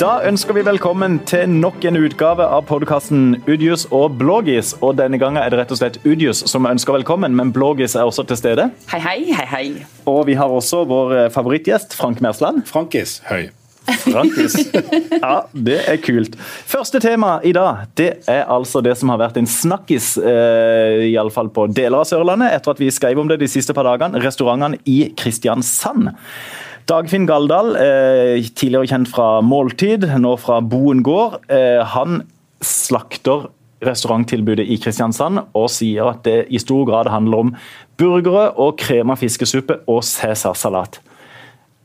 Da ønsker vi velkommen til nok en utgave av podkasten Udius og Blågis. Og denne gangen er det rett og slett Udius som ønsker velkommen, men Blågis er også til stede. Hei, hei, hei, hei. Og vi har også vår eh, favorittgjest, Frank Mersland. Frankis høy. Frankis. Ja, det er kult. Første tema i dag det er altså det som har vært en snakkis, eh, iallfall på deler av Sørlandet, etter at vi skrev om det de siste par dagene. Restaurantene i Kristiansand. Dagfinn Galdal, eh, tidligere kjent fra Måltid, nå fra Boen gård. Eh, han slakter restauranttilbudet i Kristiansand og sier at det i stor grad handler om burgere og krema fiskesuppe og cæsarsalat.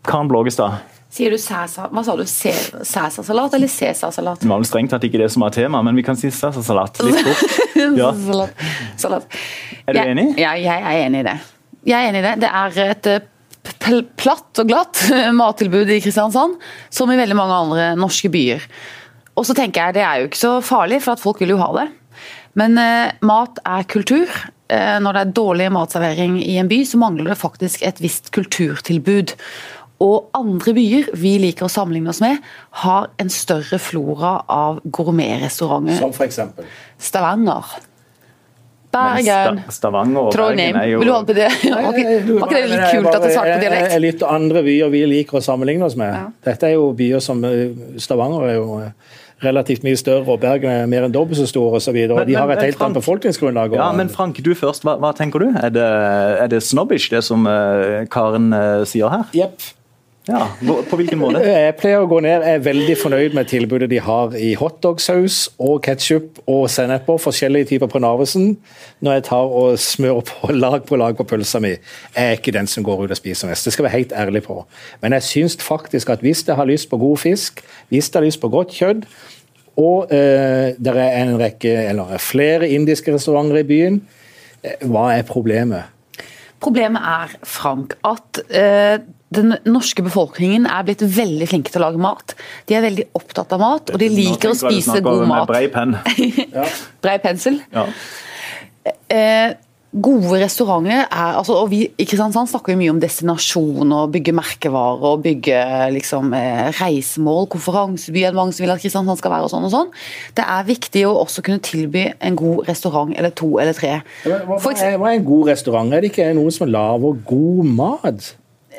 Karen Blågestad, Sier du cæsar... Hva sa du? Cæsarsalat eller cæsarsalat? det var vel strengt tatt ikke det som var tema, men vi kan si cæsarsalat litt fort. Ja. Salat. Salat. Er du Jeg- enig? Ja, jeg er enig i det. Jeg er enig i det. Det er et eh, platt og glatt mattilbud i Kristiansand, som i veldig mange andre norske byer. Og så tenker jeg det er jo ikke så farlig, for at folk vil jo ha det. Men eh, mat er kultur. Eh, når det er dårlig matservering i en by, så mangler det faktisk et visst kulturtilbud. Og andre byer vi liker å sammenligne oss med, har en større flora av gourmetrestauranter. Som for eksempel. Stavanger. Bergen. Stavanger og Trondheim. Bergen er jo Vil du holde på det? Var ikke, det litt kult at du svarte på dialekt? Det Er litt andre byer vi liker å sammenligne oss med. Dette er jo byer som eh, Stavanger er jo eh, relativt mye større, og Bergen er mer enn dobbelt så stor osv. De har et helt annet befolkningsgrunnlag. og- Ja, men Frank, du først. Hva, hva tenker du? Er det, er det snobbish, det som uh, Karen uh, sier her? Jepp. Ja, På hvilken måte? Jeg pleier å gå ned, jeg er veldig fornøyd med tilbudet de har i hotdogsaus og ketsjup og senneper, forskjellige typer på Narvesen, når jeg tar og smører på lag på lag på pølsa mi. Jeg er ikke den som går ut og spiser mest, det skal jeg være helt ærlig på. Men jeg syns faktisk at hvis jeg har lyst på god fisk, hvis jeg har lyst på godt kjøtt, og eh, det er en rekke, eller flere indiske restauranter i byen, eh, hva er problemet? Problemet er, Frank, at eh, den norske befolkningen er blitt veldig flinke til å lage mat. De er veldig opptatt av mat, og de liker å spise god mat. Brei penn. Brei pensel. Ja. Eh, gode restauranter er altså, og Vi i Kristiansand snakker jo mye om destinasjon og bygge merkevarer og bygge liksom, eh, reisemål, konferanseby, er mange som vil at Kristiansand skal være og sånn og sånn. Det er viktig å også kunne tilby en god restaurant eller to eller tre. Hva, hva, er, hva er en god restaurant? Er det ikke noen som lager god mat?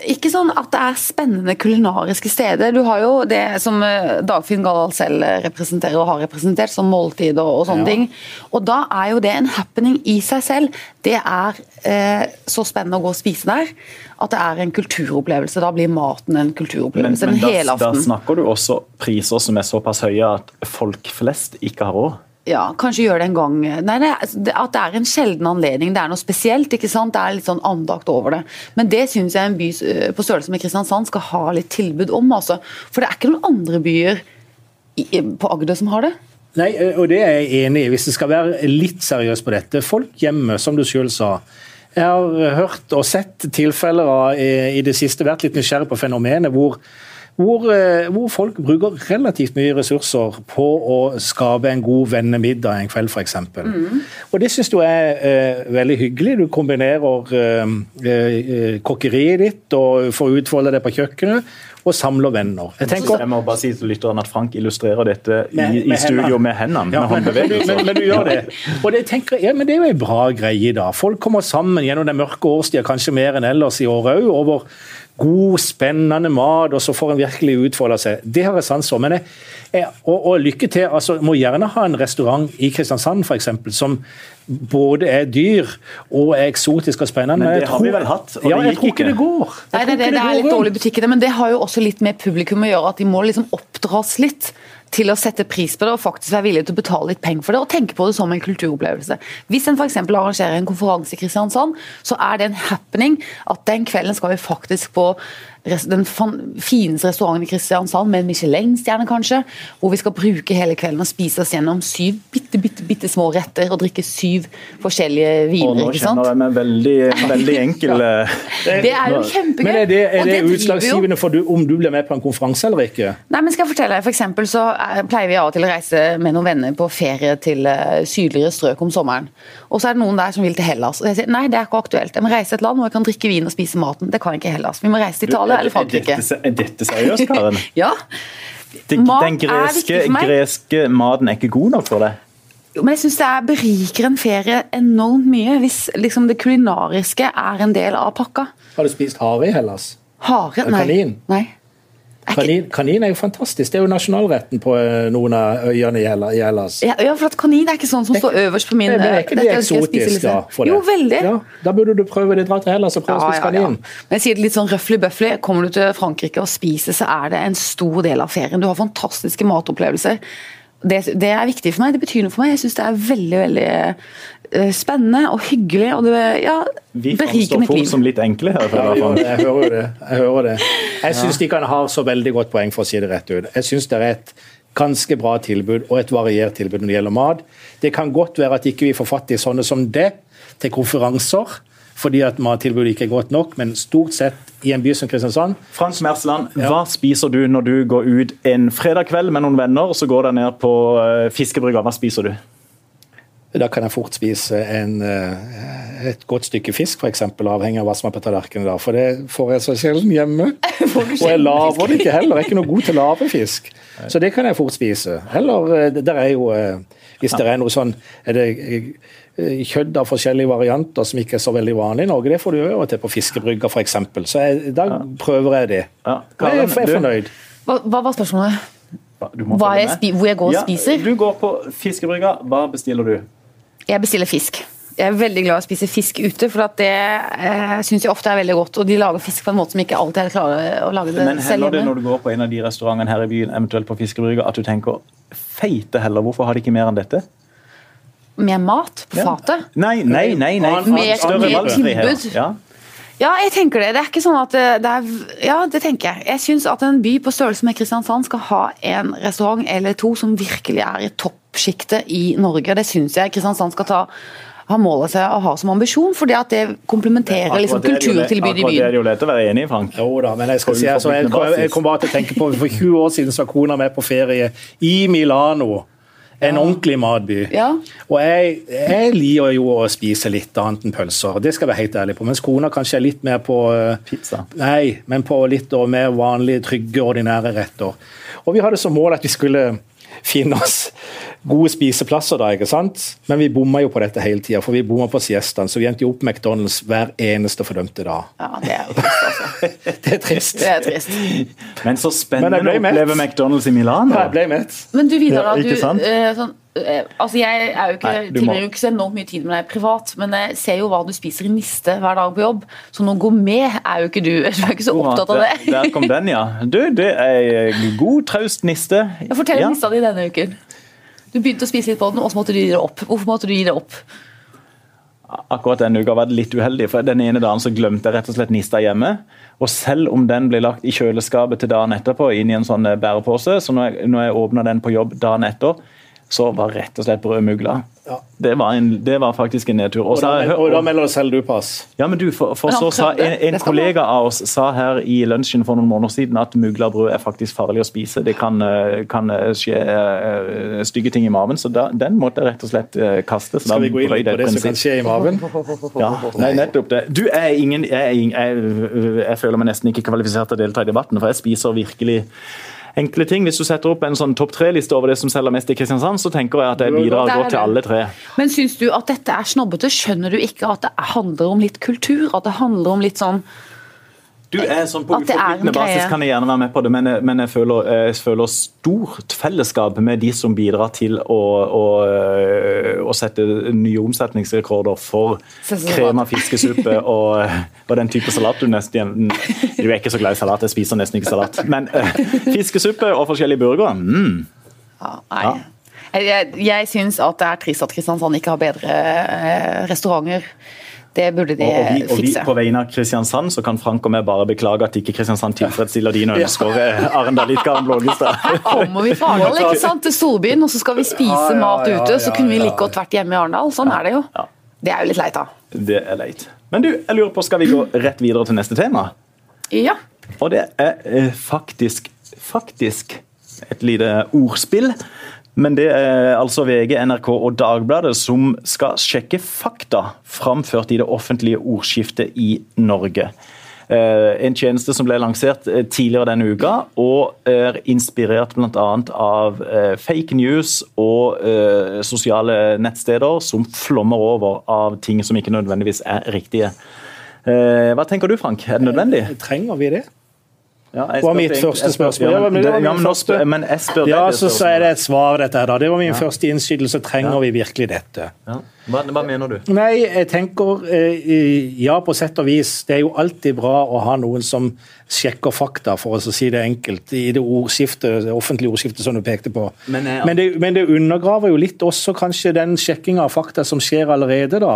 Ikke sånn at det er spennende kulinariske steder. Du har jo det som eh, Dagfinn Galdal selv representerer og har representert, som måltider og, og sånne Ja. ting. Og da er jo det en happening i seg selv. Det er eh, så spennende å gå og spise der at det er en kulturopplevelse. Da blir maten en Men, kulturopplevelse. men en da, da snakker du også priser som er såpass høye at folk flest ikke har råd. Ja, kanskje gjør det en gang. Nei, det, er- At det er en sjelden anledning. Det er noe spesielt. ikke sant? Det er litt sånn andakt over det. Men det syns jeg en by eh, på størrelse med Kristiansand skal ha litt tilbud om. altså. For det er ikke noen andre byer på Agder som har det. Nei, og det er jeg enig i, hvis det skal være litt seriøst på dette. Folk hjemme, som du selv sa. Jeg har hørt og sett tilfeller av i i det siste, vært litt nysgjerrig på fenomenet hvor, hvor, eh, hvor folk bruker relativt mye ressurser på å skape en god vennemiddag en kveld, f.eks. Mm. Og det syns du er eh, veldig hyggelig. Du kombinerer eh, eh, kokkeriet ditt og får utfolde det på kjøkkenet, og samler venner. Jeg tenker, Jeg må bare si til lytteren at Frank illustrerer dette i, Med- i med studio hendene. med hendene. Ja, med men, men, du- men, du gjør det. Og det, tenker, ja, men det er jo en bra greie da. Folk kommer sammen gjennom den mørke årstida, kanskje mer enn ellers i året òg, over god, spennende mat, og så får en virkelig utfolde seg. Det har jeg sans for. Men jeg, jeg, og, og lykke til. altså Må gjerne ha en restaurant i Kristiansand for eksempel, som både er dyr og er eksotisk og spennende. Men det jeg har vi vel hatt, og ja, det jeg gikk tror ikke ikke. det går. Nei, det, det, det, det er litt dårlig butikk i det, men det har jo også litt med publikum å gjøre. At de må liksom oppdras litt til å sette pris på det og faktisk være villige til å betale litt penger for det og tenke på det som en kulturopplevelse. Hvis en f.eks. arrangerer en konferanse i Kristiansand, så er det en happening at den kvelden skal vi faktisk på den fineste restauranten i Kristiansand, med en Michelin-stjerne kanskje, hvor vi skal bruke hele kvelden og spise oss gjennom syv bitte, bitte, bitte små retter og drikke syv forskjellige viner. Og nå ikke sant? kjenner jeg meg veldig, veldig enkel eh, Det er jo kjempegøy. Men er det, er det, det utslagsgivende for du, om du blir med på en konferanse eller ikke? Nei, men skal jeg fortelle deg, for eksempel så eh, pleier vi av og til å reise med noen venner på ferie til eh, sydligere strøk om sommeren. Og så er det noen der som vil til Hellas. Og jeg sier nei, det er ikke aktuelt. Jeg må reise til et land hvor jeg kan drikke vin og spise maten. Det kan ikke Hellas. Vi må reise til Italia eller Er Frankrike. er dette seriøst, Karen? Ja. Den, Mat den er viktig greske, for meg. greske maten er ikke god nok for deg? Men jeg syns det er beriker en ferie enormt mye hvis liksom det kulinariske er en del av pakka. Har du spist hare i Hellas? Hare? Nei. Kanin? Nei. Kanin, kanin er jo fantastisk. Det er jo nasjonalretten på eh, noen av øyene i Hellas. Ja, ja, for kanin er ikke sånn som står øverst på min Men er eh, ikke det eksotisk, da? Jo, veldig. Ja, da burde du prøve det. Dra til Hellas og prøve å spise kanin. Men jeg sier det litt sånn røffelig bøffelig. Kommer du til Frankrike og spiser, så er det en stor del av ferien. Du har fantastiske matopplevelser. Det, det er viktig for meg. Det betyr noe for meg. Jeg syns det er veldig veldig spennende og hyggelig. Og det ja, Vi beriker framstår fort som litt enkle her. Ja, jeg. jeg hører det. Jeg, hører det. jeg syns de kan ha så veldig godt poeng, for å si det rett ut. Jeg syns det er et ganske bra tilbud og et variert tilbud når det gjelder mat. Det kan godt være at ikke vi får fatt i sånne som det til konferanser, fordi at mattilbudet ikke er godt nok, men stort sett i en by som Kristiansand Frans Mersland, hva spiser du når du går ut en fredag kveld med noen venner, og så går du ned på uh, fiskebrygga? Hva spiser du? Da kan jeg fort spise en, eh, et godt stykke fisk, f.eks., avhengig av hva som er på tallerkenen. da, For det får jeg så sjelden hjemme. Og jeg lager det ikke heller. Jeg er ikke noe god til å lage fisk. Så det kan jeg fort spise. Eller eh, der er jo eh, Hvis det er noe sånn er det kjøtt av forskjellige varianter som ikke er så veldig vanlig i Norge, det får du jo til på fiskebrygga f.eks. Så jeg, da prøver jeg det. Ja, Karen, er jeg er fornøyd. Hva, hva var spørsmålet? Hva jeg hvor jeg går og Ja, spiser? Du går på fiskebrygga. Hva bestiller du? Jeg bestiller fisk. Jeg er veldig glad i å spise fisk ute, for at det eh, syns jeg ofte er veldig godt. Og de lager fisk på en måte som ikke alltid er klare å lage det Men heller det når du går på en av de restaurantene her i byen, eventuelt på fiskebrygga, at du tenker feite heller, hvorfor har de ikke mer enn dette? Mer mat på Ja. fatet. Nei, nei, nei. nei. Mer- Større mer tilbud. Ja. Ja, jeg tenker det. Det er ikke sånn at det, det er Ja, det tenker jeg. Jeg syns at en by på størrelse med Kristiansand skal ha en restaurant eller to som virkelig er i toppsjiktet i Norge. Det syns jeg Kristiansand skal ta ha målet seg å ha som ambisjon, fordi at det komplementerer liksom, kulturtilbudet i akkurat Det er jo lett å være enig i, Frank. Jo da, men jeg skal si altså, jeg, jeg kom bare til å tenke på For 20 år siden så var kona med på ferie i Milano. En ordentlig matby. Ja. Og jeg, jeg liker jo å spise litt annet enn pølser, det skal jeg være helt ærlig på. Mens kona kanskje er litt mer på eh, Pizza. Nei, men på litt og mer vanlige, trygge, ordinære retter. Og vi hadde som mål at vi skulle finne oss gode spiseplasser da, ikke sant? Men vi bomma jo på dette hele tida, for vi bomma på siestaen. Så vi endte jo opp McDonald's hver eneste fordømte dag. Ja, det er jo trist, altså. Det er trist. Det er trist. Men så spennende Men å oppleve mett. McDonald's i Milano. Ja, jeg ble mett. Men du Vidar, Ja, da, du, sant? eh, sånn, eh, altså jeg er jo ikke, Nei, tilbringer jo ikke så enormt mye tid med deg privat, men jeg ser jo hva du spiser i niste hver dag på jobb. Så noe gourmet er jo ikke du. Du er ikke så opptatt av det. Der, der kom den, ja. Du, det er god, traust niste. Jeg Fortell Ja. nista di denne uken. Du begynte å spise litt på den, og så måtte du gi det opp. Hvorfor måtte du gi det opp? Akkurat denne uka var det litt uheldig, for den ene dagen så glemte jeg rett og slett nista hjemme. Og selv om den ble lagt i kjøleskapet til dagen etterpå, inn i en sånn bærepose, så når jeg, når jeg åpna den på jobb dagen etter, så var rett og slett brødmugla. Ja. Det, var en, det var faktisk en nedtur. Og så da, og da melder selv du pass. Ja, men du, for, for så sa en, en kollega av oss sa her i lunsjen for noen måneder siden at mugla brød er faktisk farlig å spise. Det kan, eh, kan eh, skje eh, stygge ting i maven, så da, den måtte jeg rett og slett eh, kaste. Skal vi gå inn på det, det som kan skje i maven? Ja, nei, nettopp det. Du er ingen, jeg, jeg, jeg, jeg føler meg nesten ikke kvalifisert til å delta i debatten, for jeg spiser virkelig enkle ting. Hvis du setter opp en sånn topp tre-liste over det som selger mest i Kristiansand, så tenker jeg at det bidrar godt til alle tre. Men syns du at dette er snobbete? Skjønner du ikke at det handler om litt kultur? At det handler om litt sånn Du er sånn På uforpliktende basis kan jeg gjerne være med på det, men men jeg, føler, jeg føler stort fellesskap med de som bidrar til å, å, å sette nye omsetningsrekorder for krem av fiskesuppe og, og den type salat du nesten Du er ikke så glad i salat, jeg spiser nesten ikke salat. Men uh, fiskesuppe og forskjellige burgere mm. ja, Nei. Ja. Jeg, jeg, syns at det er trist at Kristiansand ikke har bedre eh, restauranter. Det burde de og, og, vi, og vi, fikse. På vegne av Kristiansand så kan Frank og meg bare beklage at ikke Kristiansand tilfredsstiller dine ønsker. eh, Arendal Blågestad. Kommer vi fra Arendal ikke sant, til storbyen, og så skal vi spise Ja, ja, mat ja, ute, så kunne vi like godt vært hjemme i Arendal. Sånn er det jo. Ja. Det er jo litt leit, da. Det er leit. Men du, jeg lurer på, skal vi gå rett videre til neste tema? Ja. Og det er eh, faktisk faktisk et lite ordspill. Men det er altså VG, NRK og Dagbladet som skal sjekke fakta framført i det offentlige ordskiftet i Norge. En tjeneste som ble lansert tidligere denne uka, og er inspirert bl.a. av fake news og sosiale nettsteder som flommer over av ting som ikke nødvendigvis er riktige. Hva tenker du, Frank? Er det nødvendig? Trenger vi det? Ja, var mitt første spørsmål. Ja, men, det, ja, men, første. Ja, så, så er det et svar, dette her. da. Det var min ja. første innskytelse. Trenger vi virkelig dette? Hva, hva, mener du? Nei, jeg tenker eh, Ja, på sett og vis. Det er jo alltid bra å ha noen som sjekker fakta, for å si det enkelt, i det ordskiftet, det offentlige ordskiftet som du pekte på. Men, jeg, men, det, men, det, undergraver jo litt også kanskje den sjekkinga av fakta som skjer allerede. da.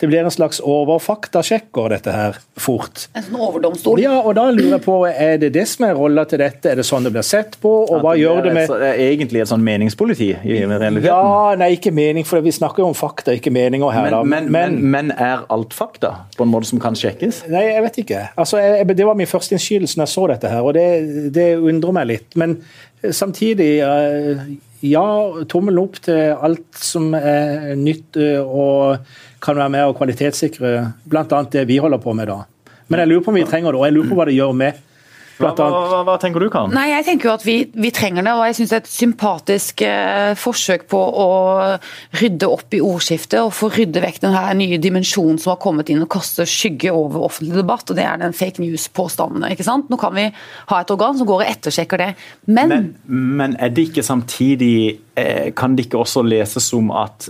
Det blir en slags overfaktasjekker, dette her, fort. En sånn overdomstol? Ja, og da lurer jeg på, er det det som er rolla til dette? Er det sånn det blir sett på? og hva det gjør det med... Det er egentlig et sånn meningspoliti i realiteten? Ja, nei, ikke mening, for vi snakker jo om fakta, ikke meninger her. Men, men, men, men, er alt fakta på en måte som kan sjekkes? Nei, jeg vet ikke. Altså, jeg, Det var min første innskytelse når jeg så dette her, og det, det undrer meg litt. Men samtidig, eh, ja, tommelen opp til alt som er nytt eh, og kan være med og kvalitetssikre bl.a. det vi holder på med da. Men jeg lurer på om vi trenger det, og jeg lurer på hva det gjør med hva, hva, hva, tenker du, Karen? Nei, jeg tenker jo at vi, vi trenger det. og jeg synes Det er et sympatisk eh, forsøk på å rydde opp i ordskiftet og få rydde vekk den her nye dimensjonen som har kommet inn og kaster skygge over offentlig debatt. og Det er den fake news-påstandene. ikke sant? Nå kan vi ha et organ som går og ettersjekker det. Men, men, men er det ikke samtidig eh, Kan det ikke også leses som at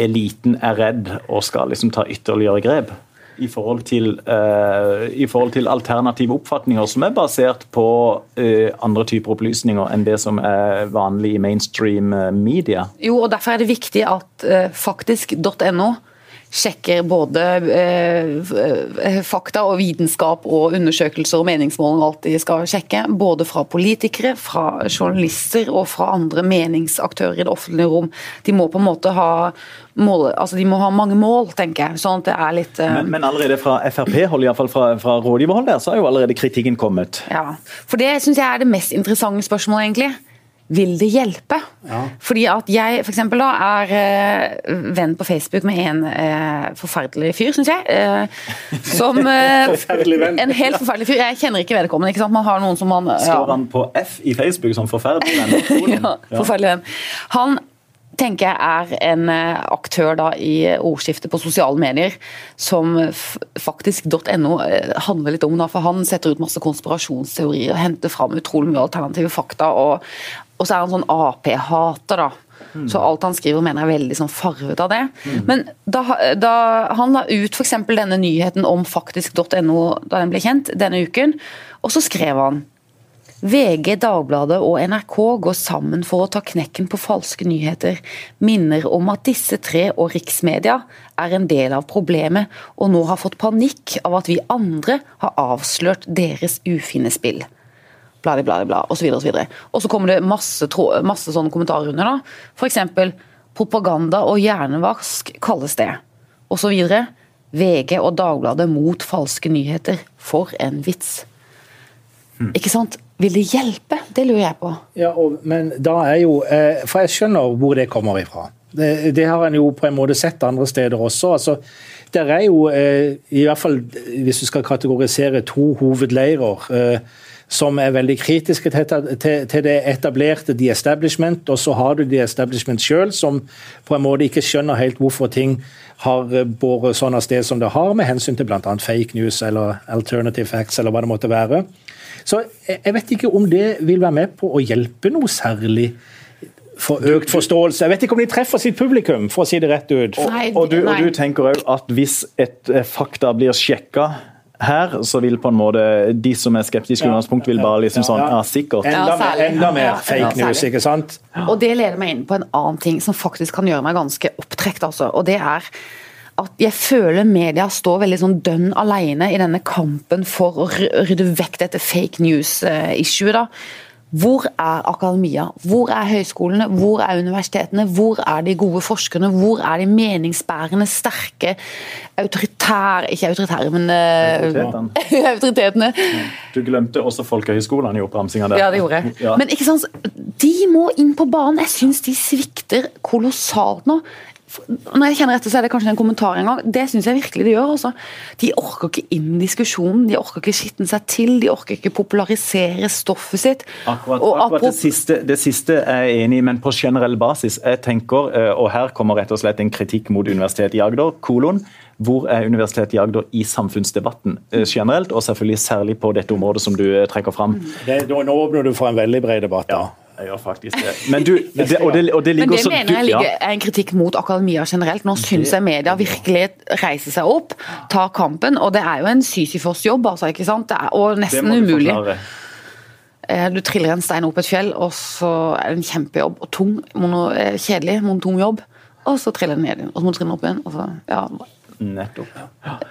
eliten er redd og skal liksom ta ytterligere grep? I forhold, til, uh, i forhold til alternative oppfatninger som er basert på uh, andre typer opplysninger enn det som er vanlig i mainstream uh, media. Jo, og Derfor er det viktig at faktisk.no sjekker både eh, fakta og vitenskap og undersøkelser og meningsmålinger alt de skal sjekke. Både fra politikere, fra journalister og fra andre meningsaktører i det offentlige rom. De må på en måte ha mål, altså de må ha mange mål, tenker jeg. sånn at det er litt... Eh... Men, men, allerede fra Frp-hold, iallfall fra, fra rådgiverhold der, så har jo allerede kritikken kommet. Ja, for det syns jeg er det mest interessante spørsmålet, egentlig vil det hjelpe? Ja. Fordi at jeg for eksempel, da, er eh, venn på Facebook med en eh, forferdelig fyr, syns jeg. Eh, som venn. En helt forferdelig fyr. Jeg kjenner ikke vedkommende. ikke sant? Man har noen som man... Ja. Står han på F i Facebook som forferdelig venn? ja, forferdelig venn. Han tenker jeg er en aktør da i ordskiftet på sosiale medier som faktisk.no .no handler litt om. Da, for Han setter ut masse konspirasjonsteorier og henter fram utrolig mye alternative fakta. og og så er han sånn Ap-hater, da. Mm. Så alt han skriver mener jeg er veldig sånn farvet av det. Mm. Men da, da, han la ut f.eks. denne nyheten om faktisk.no da den ble kjent denne uken, og så skrev han VG, Dagbladet og NRK går sammen for å ta knekken på falske nyheter. Minner om at disse tre og riksmedia er en del av problemet, og nå har fått panikk av at vi andre har avslørt deres ufine spill bla, bla, bla, osv. Og, så videre, og, så kommer det masse, masse sånne kommentarer under. da. F.eks. propaganda og hjernevask kalles det. Osv. VG og Dagbladet mot falske nyheter. For en vits. Mm. Ikke sant? Vil det hjelpe? Det lurer jeg på. Ja, og, men da er jo eh, For jeg skjønner hvor det kommer ifra. Det, det, har en jo på en måte sett andre steder også. altså der er jo, eh, i hvert fall hvis du skal kategorisere to hovedleirer, eh, som er veldig kritiske til, til, til, det etablerte The Establishment, og så har du The Establishment sjøl, som på en måte ikke skjønner helt hvorfor ting har båret sånn av sted som det har, med hensyn til bl.a. fake news eller alternative facts, eller hva det måtte være. Så jeg vet ikke om det vil være med på å hjelpe noe særlig for økt forståelse. Jeg vet ikke om de treffer sitt publikum, for å si det rett ut. Og, og, du, og du, tenker òg at hvis et eh, fakta blir sjekka her så vil på en måte de som er skeptiske ja. utgangspunkt, vil bare liksom sånn Ja, sikkert. Enda, mer, enda mer fake news, ikke sant? Og det leder meg inn på en annen ting som faktisk kan gjøre meg ganske opptrekt, altså. Og det er at jeg føler media står veldig sånn dønn alene i denne kampen for å rydde vekk dette fake news-issuet. da. Hvor er akademia? Hvor er høyskolene? Hvor er universitetene? Hvor er de gode forskerne? Hvor er de meningsbærende, sterke, autoritære Ikke autoritære, men Autoritetene. autoritetene. Du glemte også folkehøyskolene i oppramsinga der. Ja, det gjorde jeg. Ja. Men ikke sant, de må inn på banen. Jeg syns de svikter kolossalt nå. Når jeg kjenner etter, så er det kanskje en kommentar en gang. Det syns jeg virkelig de gjør. Også. De orker ikke inn i diskusjonen, de orker ikke skitten seg til, de orker ikke popularisere stoffet sitt. Akkurat, akkurat det, siste, det, siste, er jeg enig i, men på generell basis. Jeg tenker, eh, og Her kommer rett og slett en kritikk mot Universitetet i Agder. kolon, Hvor er Universitetet i Agder i samfunnsdebatten eh, generelt, og selvfølgelig særlig på dette området som du eh, trekker fram? Det, nå åpner du for en veldig bred debatt. da. Ja. Jeg gjør faktisk det. Men, du, det, og det, og det Men det også, mener jeg ligger, er en kritikk mot akademia generelt. Nå syns jeg media virkelig reiser seg opp, tar kampen. Og det er jo en Sisyfos-jobb, altså, ikke sant? Det er, og nesten det umulig. forklare. Eh, Du triller en stein opp et fjell, og så er det en kjempejobb. Og tung, mono, eh, kjedelig, monotom jobb. Og så triller den ned igjen, og så må du trille den opp igjen. Og så, ja. Nettopp.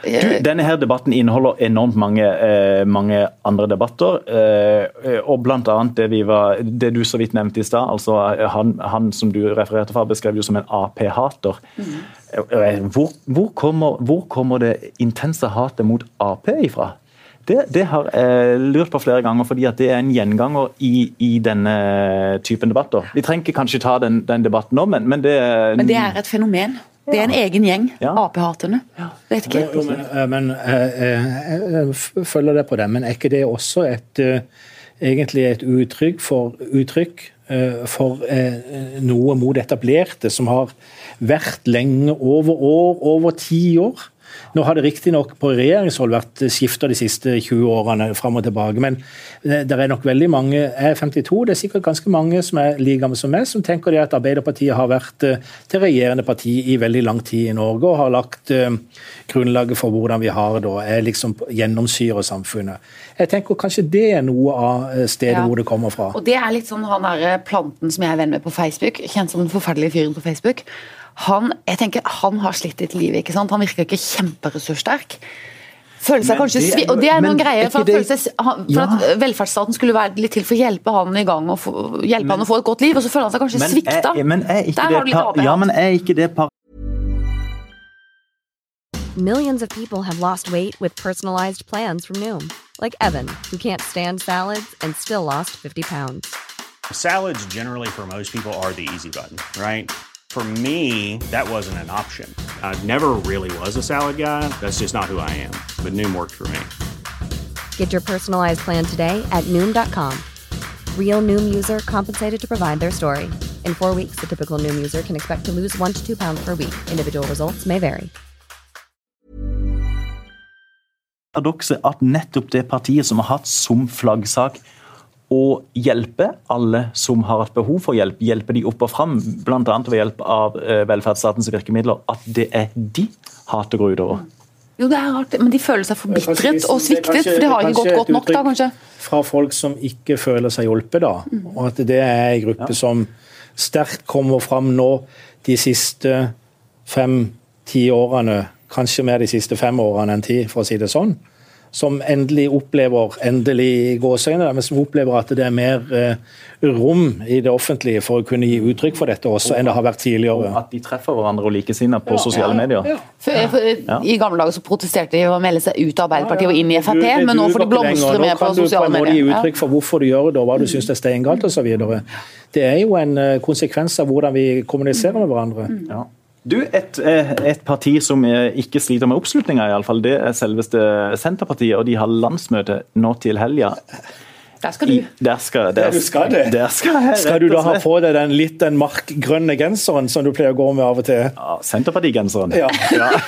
Du, denne her debatten inneholder enormt mange, eh, mange andre debatter. Eh, og blant annet det, vi var, det du så vidt nevnte i stad. Altså, han, han som du refererte fra, beskrev jo som en Ap-hater. Eh, Hvor, hvor, kommer, hvor kommer det intense hatet mot Ap ifra? Det, det har jeg lurt på flere ganger, fordi det er en gjenganger i, i denne typen debatter. Vi trenger kanskje ta den, den debatten nå, men, men det Men det er et fenomen. Det er en egen gjeng. Ja. Ap-haterne. Vet ikke. Men, eh, men eh, eh, jeg følger det på det, men er ikke det også et eh, egentlig et uttrykk for, uttrykk eh, for eh, noe mot etablerte som har vært lenge, over år, over ti år? Nå har det riktignok på regjeringshold vært skifta de siste 20 årene fram og tilbake, men det det er nok veldig mange Jeg er 52, det er sikkert ganske mange som er like gamle som meg, som tenker det at Arbeiderpartiet har vært til regjerende parti i veldig lang tid i Norge og har lagt eh, grunnlaget for hvordan vi har det er liksom gjennomsyrer samfunnet. Jeg tenker kanskje det er noe av eh, stedet Ja. hvor det kommer fra. Og det er litt sånn han derre planten som jeg er venn med på Facebook, kjent som den forferdelige fyren på Facebook. Han, jeg tenker, han har slitt litt i livet, ikke sant? Han virker ikke kjemperessurssterk. Føler seg Men kanskje svi- Og det er noen er greier, for, det- seg, han, for Ja. at velferdsstaten skulle være litt til for å hjelpe han i gang og få, hjelpe han å få et godt liv, og så føler han seg kanskje Men svikta. er, men er ikke Der det par, ja, men er ikke det par Millions of people have lost weight with personalized plans from Noom, like Evan, who can't stand salads and still lost 50 pounds. Salads, generally, for most people, are the easy button, right? For me, that wasn't an option. I never really was a salad guy. That's just not who I am. But Noom worked for me. Get your personalized plan today at Noom.com. Real Noom user compensated to provide their story. In four weeks, the typical Noom user can expect to lose one to two pounds per week. Individual results may vary. paradokset at nettopp det partiet som har hatt som flaggsak å hjelpe alle som har hatt behov for hjelp, hjelpe de opp og fram, bl.a. ved hjelp av eh, velferdsstatens virkemidler, at det er de hatet går utover. Jo, det er rart, men de føler seg forbitret og sviktet, kanskje- for det har ikke gått godt nok da, kanskje. Fra folk som ikke føler seg hjulpet, da. Og at det er en gruppe som sterkt kommer fram nå de siste fem-ti årene, kanskje mer de siste fem årene enn ti, for å si det sånn. Som endelig opplever, endelig gåsøgne, men som opplever at det er mer eh, rom i det offentlige for å kunne gi uttrykk for dette også, enn det har vært Og tidligere. at de treffer hverandre og likesinnede på sosiale medier. For, for, I gamle dager så protesterte de å melde seg ut av Arbeiderpartiet og inn i Frp, Du- men nå får de blomstre med på mer på Nå kan du på en måte gi uttrykk for hvorfor du gjør det, og hva du syns er steingalt osv. Det er jo en eh, konsekvens av hvordan vi kommuniserer med hverandre. Ja. Du, et, eh, et parti som eh, ikke sliter med oppslutninga, iallfall, det er selveste Senterpartiet. Og de har landsmøte nå til helga. Der skal du. Der skal, der, der du skal det. Der skal, jeg, Skal du da ha på deg den litt den markgrønne genseren som du pleier å gå med av og til? Ja, Senterpartigenseren. Ja. Ja,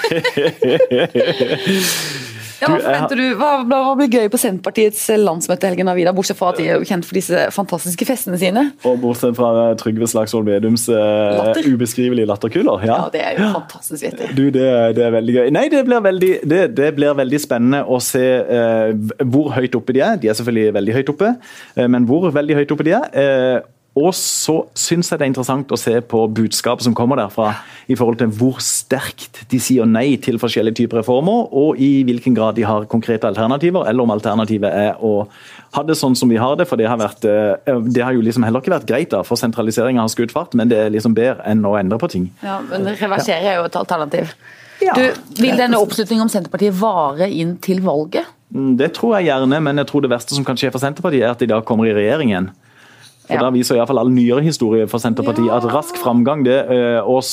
hva Du, jeg forventer du? Hva, hva hva blir gøy på Senterpartiets landsmøte i helgen, Avida? Bortsett fra at de er kjent for disse fantastiske festene sine. Og bortsett fra eh, Trygve Slagsvold Vedums eh, Latter. ubeskrivelige latterkuler. Ja. Ja, det er jo fantastisk vittig. Du, det, det er veldig gøy. Nei, det blir veldig, det, det blir veldig spennende å se eh, hvor høyt oppe de er. De er selvfølgelig veldig høyt oppe, eh, men hvor veldig høyt oppe de er. Eh, og så syns jeg det er interessant å se på budskapet som kommer derfra, i forhold til hvor sterkt de sier nei til forskjellige typer reformer, og i hvilken grad de har konkrete alternativer, eller om alternativet er å ha det sånn som vi har det. For det har, vært, eh, det har jo liksom heller ikke vært greit, da, for sentraliseringa har skutt fart, men det er liksom bedre enn å endre på ting. Ja, men reversere er jo et alternativ. Ja. Du, vil denne oppslutningen om Senterpartiet vare inn til valget? Mm, Det tror jeg gjerne, men jeg tror det verste som kan skje for Senterpartiet, er at de da kommer i regjering igjen. For Ja. Da viser iallfall all nyere historie for Senterpartiet at rask framgang, det, eh, og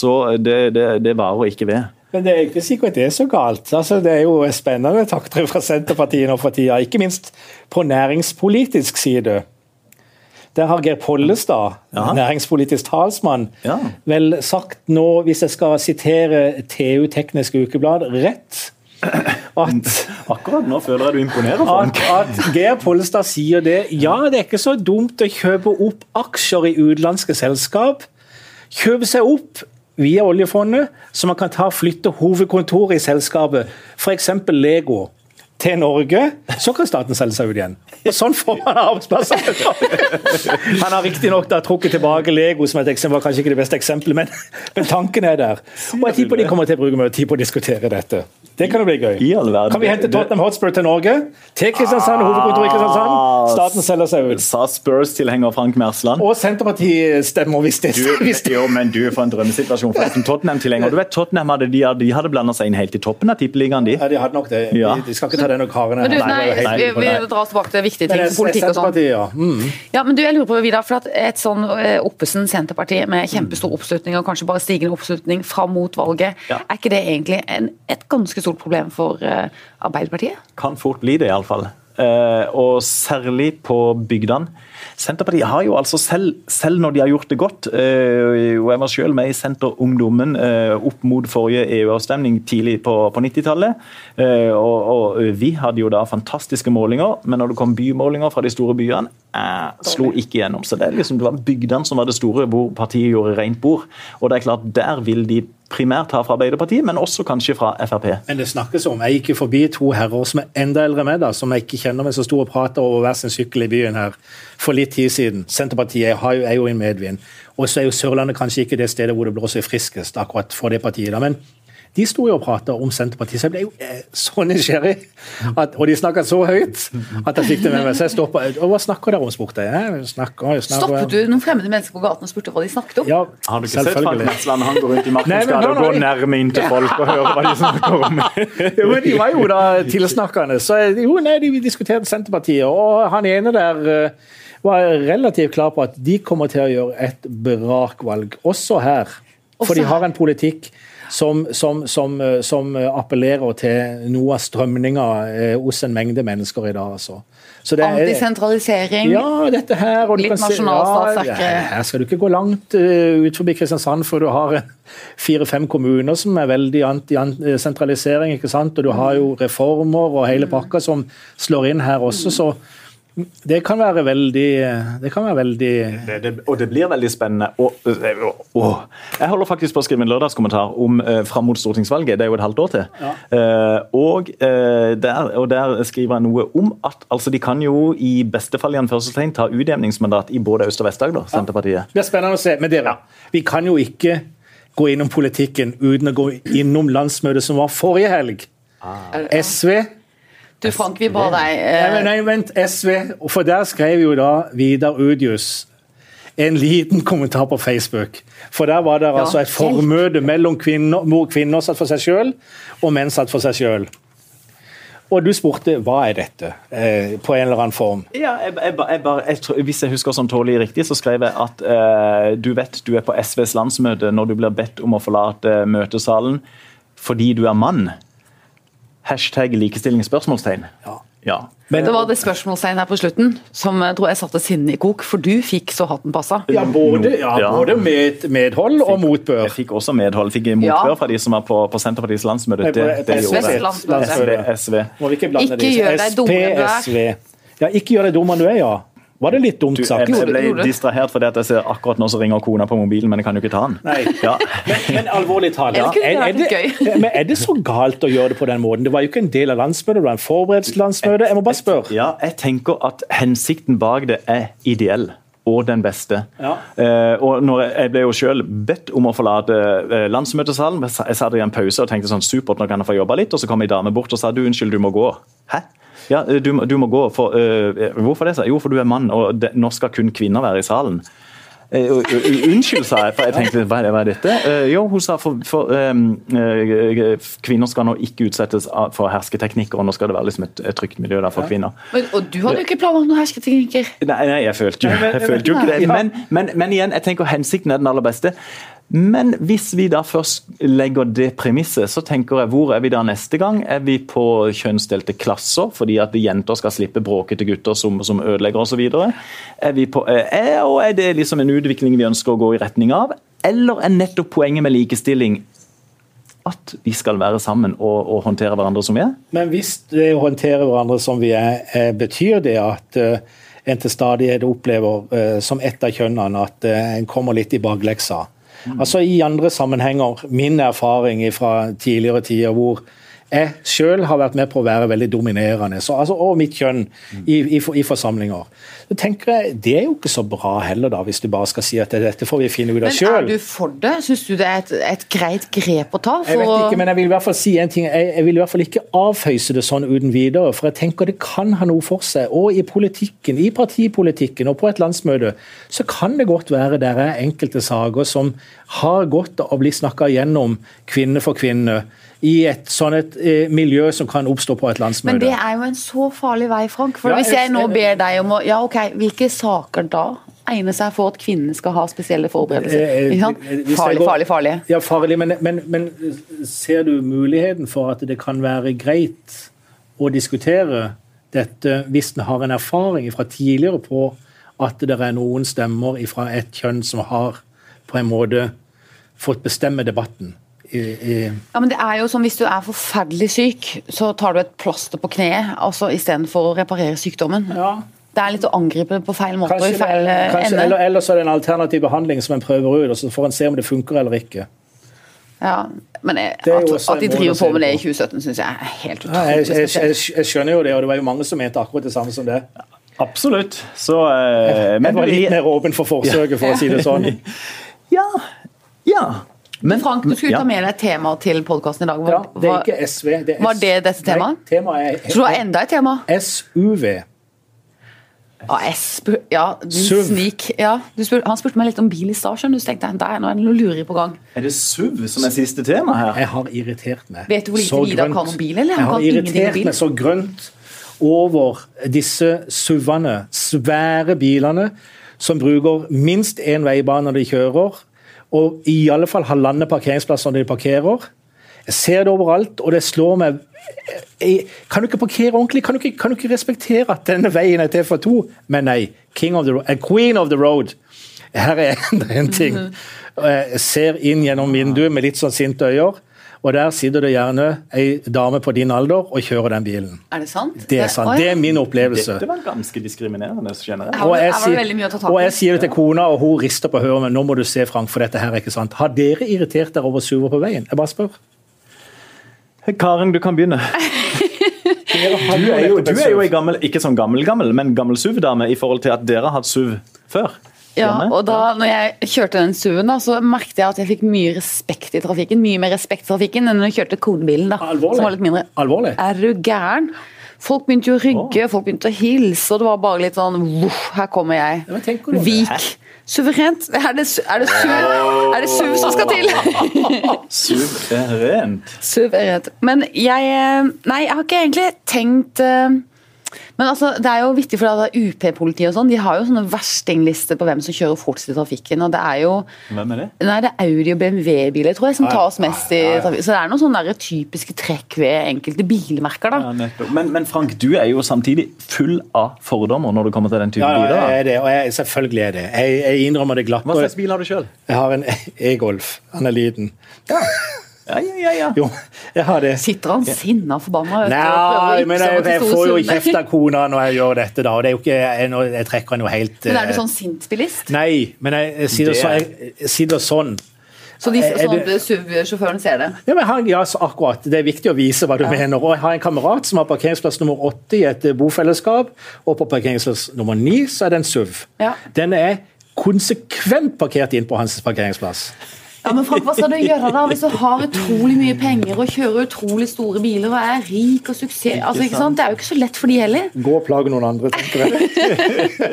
det, det, det varer ikke ved. Men det er ikke sikkert det er så galt. Altså, det er jo spennende takter fra Senterpartiet nå for tida, ikke minst på næringspolitisk side. Der har Geir Pollestad, Ja. næringspolitisk talsmann, Ja. vel sagt nå, hvis jeg skal sitere TU Teknisk Ukeblad rett, at Akkurat nå føler jeg du imponerer, at, Frank. at Geir Pollestad sier det. Ja, det er ikke så dumt å kjøpe opp aksjer i utenlandske selskap. Kjøpe seg opp via oljefondet, så man kan ta og flytte hovedkontoret i selskapet, f.eks. Lego, til Norge. Så kan staten selge seg ut igjen. Og Sånn får man arbeidsplasser. Han har riktignok trukket tilbake Lego som et eksempel, var kanskje ikke det beste eksempelet, men, men tanken er der. Og jeg tipper de kommer til å bruke mye tid på å diskutere dette. Det kan jo bli gøy. I all verden. Kan vi hente Tottenham Hotspur til Norge? Til Kristiansand, hovedkontoret i Kristiansand. Staten selger seg ut. Sa Spurs-tilhenger Frank Mersland. Og Senterpartiet stemmer hvis det er jo, men du, er for en drømmesituasjon for en Tottenham-tilhenger. Du vet, Tottenham hadde, de, de hadde blanda seg inn helt i toppen av tippeligaen, de. Ja, de hadde nok det. Ja. De, de skal ikke ta denne karen her. Men du, Nei, det nei, vi, vi drar oss tilbake til viktige ting politikk og sånn. Ja. Mm. Ja, men du, jeg lurer på, Vidar, for at Et sånn eh, Oppesen Senterparti med kjempestor oppslutning, og kanskje bare stigende oppslutning fram mot valget, Ja. er ikke det egentlig en, et ganske stort problem for eh, Arbeiderpartiet? Kan fort bli det, iallfall. Uh, og særlig på bygdene. Senterpartiet har jo altså selv, selv når de har gjort det godt eh, og Jeg var selv med i Senterungdommen eh, opp mot forrige EU-avstemning tidlig på, på 90-tallet. eh, og, og vi hadde jo da fantastiske målinger, men når det kom bymålinger fra de store byene, eh, slo ikke gjennom. Så det, er liksom, det var bygdene som var det store, hvor partiet gjorde rent bord. Og det er klart, der vil de primært her fra Arbeiderpartiet, men også kanskje fra Frp. Men det snakkes om Jeg gikk forbi to herrer som er enda eldre enn meg, som jeg ikke kjenner med så store prater over hver sin sykkel i byen her for litt tid siden. Senterpartiet er jo i medvind. Og så er jo Sørlandet kanskje ikke det stedet hvor det blåser friskest akkurat for det partiet. da, men de sto jo og prata om Senterpartiet, så jeg ble jo eh, så nysgjerrig. At, og de snakka så høyt at jeg fikk det med meg. Så jeg stoppa. Og hva snakker dere om, spurte jeg. snakker, jeg snakker, Stoppet du noen fremmede mennesker på gaten og spurte hva de snakket om? Ja, Har du ikke sett Frank selvfølgelig. Han går rundt i gate og går nærme inn til folk og hører hva de snakker om. Jo, men De var jo da tilsnakkende. Så jo, nei, de diskuterte Senterpartiet, og han ene der eh, var relativt klar på at de kommer til å gjøre et brakvalg, også her. For de har en politikk som, som, som, eh, som appellerer til noe av strømninga eh, hos en mengde mennesker i dag. Altså. Så det er- Antisentralisering? ja, dette her. Og Litt kan se- nasjonalstat er ja, Her skal du ikke gå langt uh, ut forbi Kristiansand for du har eh, fire-fem kommuner som er veldig anti-sentralisering. ikke sant? Og du har jo reformer og hele pakka som slår inn her også, så det kan være veldig Det kan være veldig Det, det, og det blir veldig spennende. Og, og, og. Jeg holder faktisk på å skrive en lørdagskommentar om eh, fram mot stortingsvalget. Det er jo et halvt år til. Eh, og, eh, der, og der skriver jeg noe om at altså, de kan jo i beste fall i anførselstegn ta utjevningsmandat i både Øst- og Vest-Agder, Senterpartiet. Det blir spennende å se. Men dere, vi kan jo ikke gå innom politikken uten å gå innom landsmøtet som var forrige helg. SV Du Frank, vi ba deg eh, nei, nei, vent, SV. For der skrev jo da Vidar Udius en liten kommentar på Facebook. For der var det altså et formøte mellom kvinner, hvor kvinner satt for seg sjøl, og menn satt for seg sjøl. Og du spurte hva er dette, eh, på en eller annen form. Ja, jeg, jeg, jeg, bare- jeg, tror- hvis jeg husker sånn tålelig riktig, så skrev jeg at eh, du vet du er på SVs landsmøte når du blir bedt om å forlate møtesalen fordi du er mann. Hashtag likestillingsspørsmålstegn. Ja. Ja. Men, Det var det spørsmålstegn her på slutten som jeg tror jeg satte sinnet i kok, for du fikk så hatten passa. ja, både, ja, både med, medhold og motbør. Jeg fikk også medhold. Fikk motbør Ja. fra de som var på, på Senterpartiets landsmøte. Det, det gjorde landsmøte. SV, SV. Må vi ikke blande Ikke disse. gjør deg dummere enn du er. Ja, ikke gjør deg dummere enn du er, ja. Var det litt dumt Du, sagt? jeg, ble distrahert fordi at jeg ser akkurat nå så ringer kona på mobilen, men jeg kan jo ikke ta den. Nei. Ja. Men, men alvorlig talt, ja. er, er, det, men er det så galt å gjøre det på den måten? Det var jo ikke en del av landsmøtet, det var en forberedelse til landsmøtet. Jeg må bare spørre. Ja, jeg tenker at hensikten bak det er ideell. Og den beste. Ja. Eh, og når jeg, jeg ble jo selv bedt om å forlate eh, landsmøtesalen. Jeg sa- Jeg satt i en pause og tenkte sånn supert, nå kan jeg få jobba litt. Og så kom ei dame bort og sa du, unnskyld, du må gå. Hæ? Ja, du, må- du må gå. For, uh, hvorfor det? Så? Jo, for du er mann, og det, nå skal kun kvinner være i salen. Eh, u- u- Unnskyld, sa jeg, for jeg tenkte hva er, dette? Uh, jo, hun sa for, for um, eh, kvinner skal nå ikke utsettes for hersketeknikker, og nå skal det være liksom et, et trygt miljø der for kvinner. Men, og du hadde jo ikke planlagt noen hersketeknikker. Nei, nei, jeg følte jo, jeg følte jo ikke det. Men, men, men igjen, jeg tenker hensikten er den aller beste. Men hvis vi da først legger det premisset, så tenker jeg hvor er vi da neste gang? Er vi på kjønnsdelte klasser fordi at jenter skal slippe bråkete gutter som, som ødelegger osv.? Er, vi på- eh, er, er det liksom en utvikling vi ønsker å gå i retning av? Eller er nettopp poenget med likestilling at vi skal være sammen og, og håndtere hverandre som vi er? Men hvis det å håndtere hverandre som vi er, eh, betyr det at eh, en til stadighet opplever som ett av kjønnene at en kommer litt i bakleksa. Altså I andre sammenhenger, min erfaring fra tidligere tider hvor jeg sjøl har vært med på å være veldig dominerende, så, altså, og mitt kjønn, i, i, i forsamlinger. Så tenker jeg, Det er jo ikke så bra heller, da, hvis du bare skal si at dette får vi finne ut av Men er du for det? Syns du det er et, et greit grep å ta? Jeg vet ikke, men jeg vil i hvert fall si en ting. Jeg, jeg vil i hvert fall ikke avføyse det sånn uten videre. For jeg tenker det kan ha noe for seg. Og i politikken, i partipolitikken og på et landsmøte, så kan det godt være der er enkelte saker som har godt av å bli snakka gjennom kvinne for kvinne. I et sånn et eh, miljø som kan oppstå på et landsmøte. Men det er jo en så farlig vei, Frank. For Ja, Hvis jeg- nå ber deg om å Ja, ok, hvilke saker da egner seg for at kvinnene skal ha spesielle forberedelser? Eh, eh, Farlig, farlig, farlig. Ja, farlig, men, men, men ser du muligheten for at det kan være greit å diskutere dette hvis en har en erfaring fra tidligere på at det er noen stemmer fra et kjønn som har på en måte fått bestemme debatten? I, Ja, men det er jo som Hvis du er forferdelig syk, så tar du et plaster på kneet altså istedenfor å reparere sykdommen. ja, Det er litt å angripe på feil måte og kanskje, i feil eh, kanskje, ende. eller, eller så er det en alternativ behandling som en prøver ut, og så får en se om det funker eller ikke. Ja, men jeg, Det er jo at, at de driver på med det i 2017, syns jeg er helt Ja, utrolig jeg, jeg, jeg, jeg skjønner jo det, og det var jo mange som mente akkurat det samme som det. Absolutt. Så eh, Jeg var litt mer åpen for forsøket, for å si det sånn. Ja. ja. Men, Frank, du skulle ja. ta med deg temaet til podkasten i dag. Ja, det er ikke SV. Det er var det dette temaet? Tema så du har enda et tema? SUV. Ja, jeg ja din SUV. snik. Ja, du spør, han spurte meg litt om bil i stad, skjønner du. Så tenkte jeg, der, nå er det noe lureri på gang. Er det SUV som er siste tema her? Jeg har irritert meg Vet du hvor lite så Vidar grønt. kan om bil, eller? Han Jeg har kan irritert bil. meg så grønt over disse SUV-ene, svære bilene, som bruker minst én veibane når de kjører, og i alle fall halvannen parkeringsplass når de parkerer. Jeg ser det overalt, og det slår meg jeg, Kan du ikke parkere ordentlig? Kan du ikke, kan du ikke respektere at denne veien er til for to? Men nei. King of the, eh, Queen of the road. Her er enda en ting. Jeg ser inn gjennom vinduet med litt sånn sinte øyne, og der sitter det gjerne ei dame på din alder og kjører den bilen. Er det sant? Det er sant. Det er min opplevelse. Dette var ganske diskriminerende, var det- jeg i. og jeg sier det til kona, og hun rister på høret, men nå må du se, Frank, for dette her er ikke sant. Har dere irritert dere over suver på veien? Jeg bare spør. Karen, du kan begynne. Du er jo, du er jo ei gammel, ikke sånn gammel-gammel, men gammel SUV-dame i forhold til at dere har hatt SUV før. Ja, og da når jeg kjørte den SUV-en, da, så merket jeg at jeg fikk mye respekt i trafikken. Mye mer respekt i trafikken enn når jeg kjørte konebilen, da, Alvorlig? som var litt mindre. Alvorlig? Er du gæren? Folk begynte jo å rygge, folk begynte å hilse, og det var bare litt sånn voff, her kommer jeg. Ja? Vik. Suverent. Er det, er det SUV er det SUV som skal til? Suverent. er rent. SUV er rett. Men jeg eh, Nei, jeg har ikke egentlig tenkt eh, Men altså, det er jo viktig for UP-politiet og sånn. De har jo sånne verstinglister på hvem som kjører fortest i trafikken. Og det er jo Hvem er det? Nei, det er Audi og BMW-biler tror jeg som tar tas mest i ja, ja. Så det er noen sånne der typiske trekk ved enkelte bilmerker, da. Ja, men, men Frank, du er jo samtidig full av fordommer når det kommer til den type Ja, ja, jeg er det, og jeg, selvfølgelig er det. Jeg, jeg innrømmer det glatt. Hva slags bil har du sjøl? Jeg har en E-Golf. Han er liten. Ja, ja, ja, ja. Jo, jeg har det. Sitter han sinna forbanna Nei, men jeg, jeg får jo kjeft av kona når jeg gjør dette, da. Og det er jo ikke, jeg, jeg trekker noe helt Men er du eh, sånn sint-bilist? Nei, men jeg, jeg, sier det så, jeg, jeg sier det sånn. Så de, Er sånn SUV-sjåføren ser det? Ja, men han, ja, så akkurat. Det er viktig å vise hva du mener. Og Jeg har en kamerat som har parkeringsplass nummer åtte i et eh, bofellesskap, og på parkeringsplass nummer 9 så er det en SUV. Ja. Den er konsekvent parkert inn på hans parkeringsplass. Ja, men Frank, hva skal du gjøre da hvis du har utrolig mye penger og kjører utrolig store biler og er rik og suksess? Altså, ikke sant? Det er jo ikke så lett for de heller. Gå og plage noen andre, tenker jeg.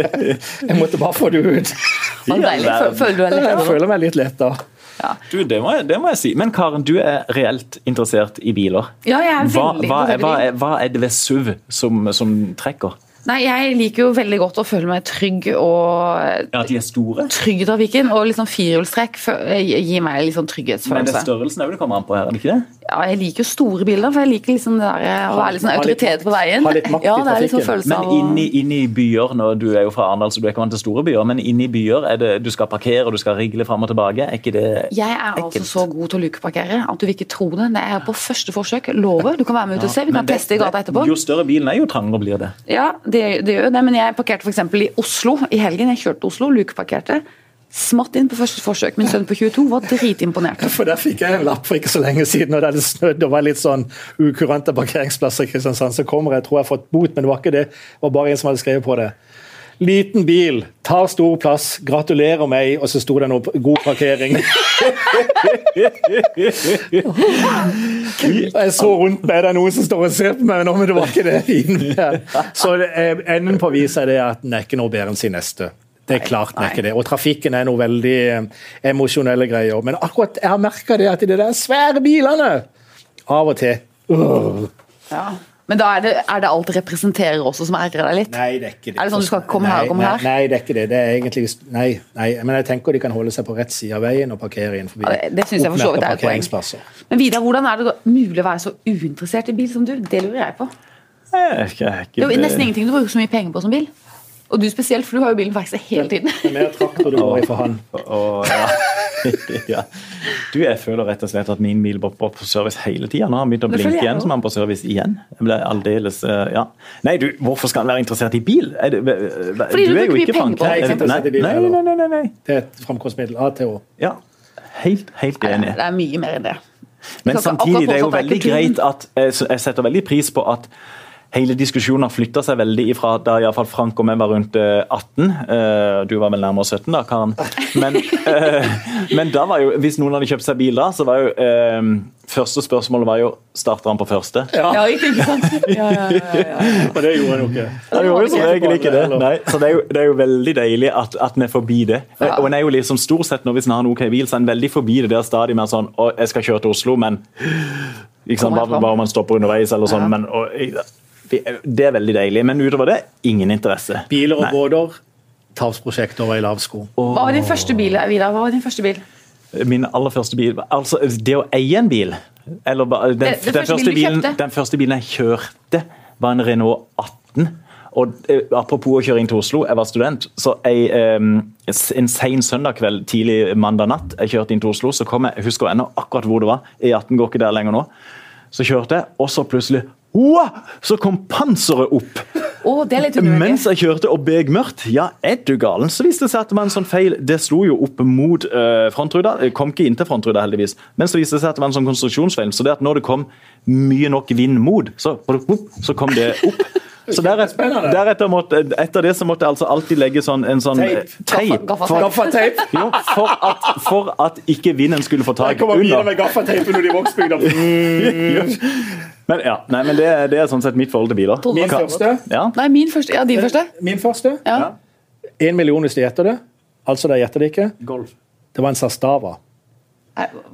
jeg måtte bare få det ut. Føler du deg Jeg litt føler meg litt letta. Du, det må, jeg, det må jeg si. Men Karen, du er reelt interessert i biler. Ja, jeg er veldig hva, er, i hva, er, hva er det ved SUV som, som trekker? Nei, jeg liker jo veldig godt å føle meg trygg og Ja, At de er store? trygg trafikken. Og liksom firehjulstrekk gir meg litt sånn Men det er størrelsen òg det kommer an på her, er det ikke det? Ja, jeg liker jo store biler, for jeg liker liksom det der, å være litt sånn autoritet på veien. ha litt makt i ja, det er sånn Men inni, inni byer, nå, du er jo fra Arendal, så du er ikke vant til store byer, men inni byer er det du skal parkere og du skal rigle fram og tilbake. Er ikke det ekkelt? Jeg er altså så god til å lukeparkere at du vil ikke tro det. Det er på første forsøk. Lover. Du kan være med ut og se. Vi kan teste i gata etterpå. Jo større bilen er, jo trangere blir det. Ja, det, det gjør jo det, men jeg parkerte f.eks. i Oslo i helgen. Jeg kjørte Oslo, lukeparkerte. Smatt inn på første forsøk. Min sønn på 22 var dritimponert. For Der fikk jeg en lapp for ikke så lenge siden, og det hadde snødd og var litt sånn ukurante parkeringsplasser i Kristiansand. Så kommer jeg, tror jeg har fått bot, men det var ikke det. Det var bare en som hadde skrevet på det. Liten bil, tar stor plass, gratulerer meg, og så sto det noe god parkering. Jeg så rundt meg, det er noen som står og ser på meg nå, men det var ikke det. Så er- enden på viset er det at den er ikke noe bedre enn sin neste. Det er klart den er ikke det. Og trafikken er noe veldig eh, emosjonelle greier. Men akkurat jeg har merka det at i de der svære bilene Av og til øh. Ja. Men da er det, er det alt det representerer også som ergrer deg litt? Nei, det er ikke det. Er det sånn du skal komme her, og komme nei, her? Nei, det er ikke det. Det er egentlig Nei, nei. Men jeg tenker de kan holde seg på rett side av veien og parkere innenfor Ja, det- det synes jeg for så vidt er et poeng. Men Vidar, hvordan er det mulig å være så uinteressert i bil som du? Det lurer jeg på. Jeg er ikke, jeg er ikke, Det er jo nesten ingenting du bruker så mye penger på som bil. Og du spesielt, for du har jo bilen faktisk hele tiden. Det er mer traktor du går i for han. Og, ja. ja. Du, jeg føler rett og slett at min bil var på service hele tida. Nå har han begynt å Det blinke igjen, som han på service igjen. Jeg ble aldeles eh, Ja. Nei, du, hvorfor skal han være interessert i bil? Er det, Fordi du er jo ikke det. Nei, nei, nei, nei, nei, nei. Det er et framkomstmiddel. ATO. Ja. Helt, helt Nei, enig. Det er mye mer enn det. Men samtidig, det er jo veldig greit at Jeg jeg setter veldig pris på at hele diskusjonen har flytta seg veldig ifra da i hvert fall Frank og meg var rundt eh, 18. eh, Du var vel nærmere 17 da, Karen. Men, eh, men da var jo, hvis noen hadde kjøpt seg bil da, så var jo eh, Første spørsmålet var jo starter han på første. Ja, ja ikke sant? Ja, ja, ja, ja, ja. Og det gjorde han jo ikke. Han gjorde jo som regel ikke det. Nei, så det er, jo, det er jo veldig deilig at, at den er forbi det. Ja. Og en er jo liksom stort sett når hvis en har en ok bil, så er en veldig forbi det der stadig mer sånn Å, jeg skal kjøre til Oslo, men ikke sant, bare, bare om man stopper underveis eller sånn. Ja. Men, og, det er veldig deilig. Men utover det, ingen interesse. Biler og Nei. båter. Tapsprosjekter over i lav sko. Hva var din første bil, Vidar? Hva var din første bil? Min aller første bil Altså, det å eie en bil eller, den, Det- det den, første første bilen den første bilen jeg kjørte, var en Renault 18. Og eh, Apropos å kjøre inn til Oslo, jeg var student. så jeg, eh, En sen søndag kveld, tidlig mandag natt, jeg kjørte inn til Oslo. så kom jeg, jeg husker ennå akkurat hvor det var. E18 går ikke der lenger nå. Så kjørte jeg, og så plutselig Wow! Så kom panseret opp! Oh, det er litt. Mens jeg kjørte og beg mørkt, ja, er du galen? Så viste det seg at det var en sånn feil. Det slo jo opp mot uh, frontruta. Det kom ikke inntil frontruta, heldigvis. Men så viste det seg at det var en sånn konstruksjonsfeil. Så det at når det kom mye nok vind mot, så, så kom det opp. Så deretter, deretter måtte, etter det så måtte jeg altså alltid legge sånn, en sånn Teip. eh, For, for, at, for at ikke vinden skulle få tak Jeg kommer videre under. med gaffateipen under de voksbygda. Men ja, nei, men det, det er sånn sett mitt forhold til biler. Min første. Ja. Nei, min første. Ja, din første? Min første. Ja. En million hvis de gjetter det. Altså, de gjetter det ikke. Golf. Det var en Sastava.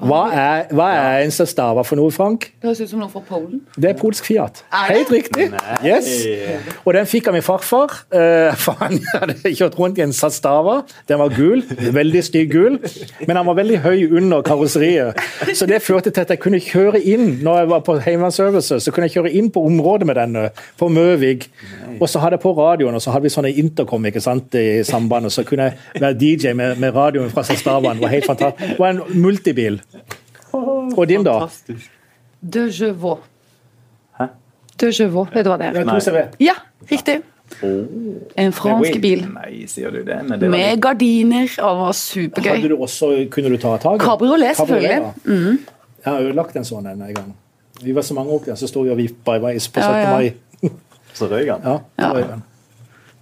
Hva er, hva er en Sastava for noe, Frank? Det høres ut som noe fra Polen. Det er polsk Fiat. Er? Helt riktig. Yes. Og den fikk av min farfar. Uh, for han hadde kjørt rundt i en Sastava. Den var gul. Veldig stygg gul. Men han var veldig høy under karosseriet. Så det førte til at jeg kunne kjøre inn når jeg var på heimevernsøvelse, så kunne jeg kjøre inn på området med denne, på Møvig. Og så hadde jeg på radioen, og så hadde vi sånne intercom ikke sant, i sambandet. Så kunne jeg være DJ med, med radioen fra Sastavaen. Det var helt fantastisk. Det var en multibil. Og din, da? Fantastisk. De Jevaux. Hæ? De Jevaux, vet du hva det er? Nei. Ja, riktig. En fransk bil. Nei, sier du det? Men det var Med gardiner, det var supergøy. Hadde du også, kunne du ta tak i? Kabriolet, selvfølgelig. Mm. Jeg har ødelagt en sånn en gang. Vi var så mange opp der, så sto vi og vippa i veis på 17. Ja, ja. mai. så røyk han. Ja, Ja.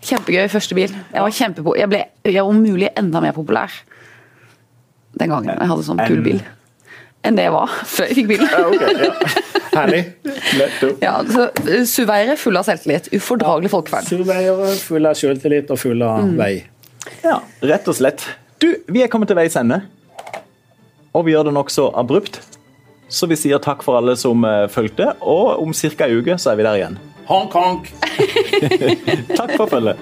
Kjempegøy første bil. Jeg var kjempepo jeg ble om mulig enda mer populær den gangen jeg hadde sånn kul bil. Enn det jeg var før jeg fikk bil. Ja, okay, ja. Herlig. Nettopp. Ja, så eh, Suveiere full av selvtillit. Ufordragelig folkeferd. Surveiere, full av selvtillit og full av Mm. vei. Ja, rett og slett. Du, vi er kommet til veis ende. Og vi gjør det nokså abrupt. Så vi sier takk for alle som eh, fulgte, og om ca. ei uke så er vi der igjen. Honk, honk! Takk for følget.